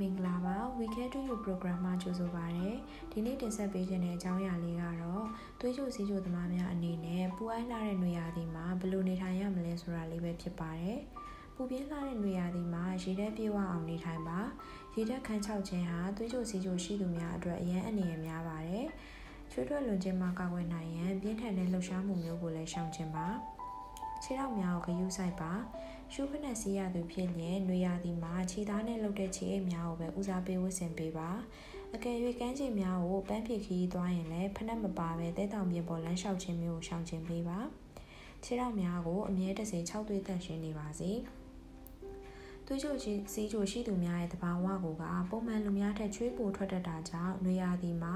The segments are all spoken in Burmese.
မင်္ဂလာပါ We Care to You program မှာကြိုဆိုပါရစေ။ဒီနေ့တင်ဆက်ပေးခြင်းတဲ့အကြောင်းအရာလေးကတော့သွေးကြိုစီးကြိုသမားများအနေနဲ့ပူအိုင်းလာတဲ့နေရာဒီမှာဘယ်လိုနေထိုင်ရမလဲဆိုတာလေးပဲဖြစ်ပါတယ်။ပူပြင်းလာတဲ့နေရာဒီမှာရေဓာတ်ပြေဝအောင်နေထိုင်ပါ။ရေဓာတ်ခန်းချောက်ခြင်းဟာသွေးကြိုစီးကြိုရှိသူများအတွက်အရန်အနေရများပါတယ်။ချွေးထွက်လွန်ခြင်းမှာကာကွယ်နိုင်ရန်ပြင်းထန်တဲ့လှုပ်ရှားမှုမျိုးကိုလည်းရှောင်ကျဉ်ပါ။ခြေထောက်များကိုဂရုစိုက်ပါ။ ရှုဖက်နဲ့စီးရသူဖြစ်ရင်နှွေရသည်မှာခြေသားနဲ့လှုပ်တဲ့ခြေအိတ်များကိုပဲဦးစားပေးဝတ်ဆင်ပေးပါအကယ်၍ကမ်းခြေများကိုပန်းဖြေခီးသွားရင်လည်းဖက်နဲ့မပါပဲတဲတောင်ပြင်ပေါ်လမ်းလျှောက်ခြင်းမျိုးကိုရှောင်ကျဉ်ပေးပါခြေထောက်များကိုအမြဲတစေ6သွေးသက်ရှင်နေပါစေသွေးကြိုကြီးစီးကြိုရှိသူများရဲ့တဘာဝကိုကပုံမှန်လူများထက်ချွေးပိုထွက်တတ်တာကြောင့်နှွေရသည်မှာ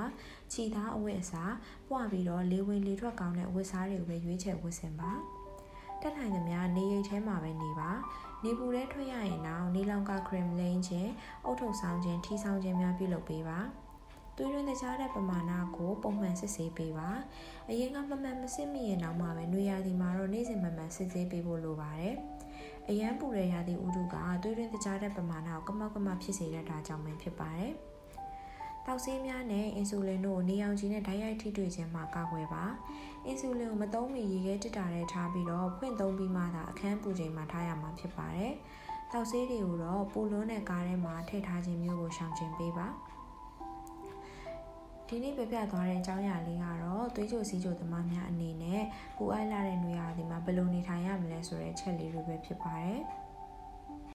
ခြိသားအဝတ်အစားပွားပြီးတော့လေဝင်လေထွက်ကောင်းတဲ့အဝတ်စားတွေကိုပဲရွေးချယ်ဝတ်ဆင်ပါ နေပူထဲထွက်ရရင်တော့နေလောင်ကခရမ်လိန်ခြင်းအုတ်ထုပ်ဆောင်ခြင်းထီဆောင်ခြင်းများပြုလုပ်ပေးပါသွေးရင်းတကြားတဲ့ပမာဏကိုပုံမှန်စစ်ဆေးပေးပါအရင်ကမမှန်မစစ်မိရင်တော့မှပဲနှွေရာသီမှာတော့နေ့စဉ်မမှန်စစ်ဆေးပေးဖို့လိုပါတယ်အရန်ပူတဲ့ရာသီဥတုကသွေးရင်းတကြားတဲ့ပမာဏကိုကမောက်ကမဖြစ်စေတတ်တာကြောင့်ပဲဖြစ်ပါတယ်။ တောက်ဆေးများနဲ့အင်ဆူလင်တို့နေအောင်ကြီးနဲ့ဓာတ်ရိုက်ထိတွေ့ခြင်းမှာကာကွယ်ပါအင်ဆူလင်ကိုမသုံးမီရေခဲတစ်တာထဲထားပြီးတော့ဖွင့်သုံးပြီးမှသာအခန်းပူချိန်မှာထားရမှာဖြစ်ပါတယ်တောက်ဆေးတွေကိုတော့ပူလွန်းတဲ့ကားထဲမှာထည့်ထားခြင်းမျိုးကိုရှောင်ကျဉ်ပေးပါဒီနေ့ပြပြသွားတဲ့အကြောင်းအရာလေးကတော့သွေးကြိုစီးကြိုသမားများအနေနဲ့ပူအိုက်လာတဲ့နေရာဒီမှာဘယ်လိုနေထိုင်ရမလဲဆိုတဲ့ချက်လေးတွေပဲဖြစ်ပါတယ်။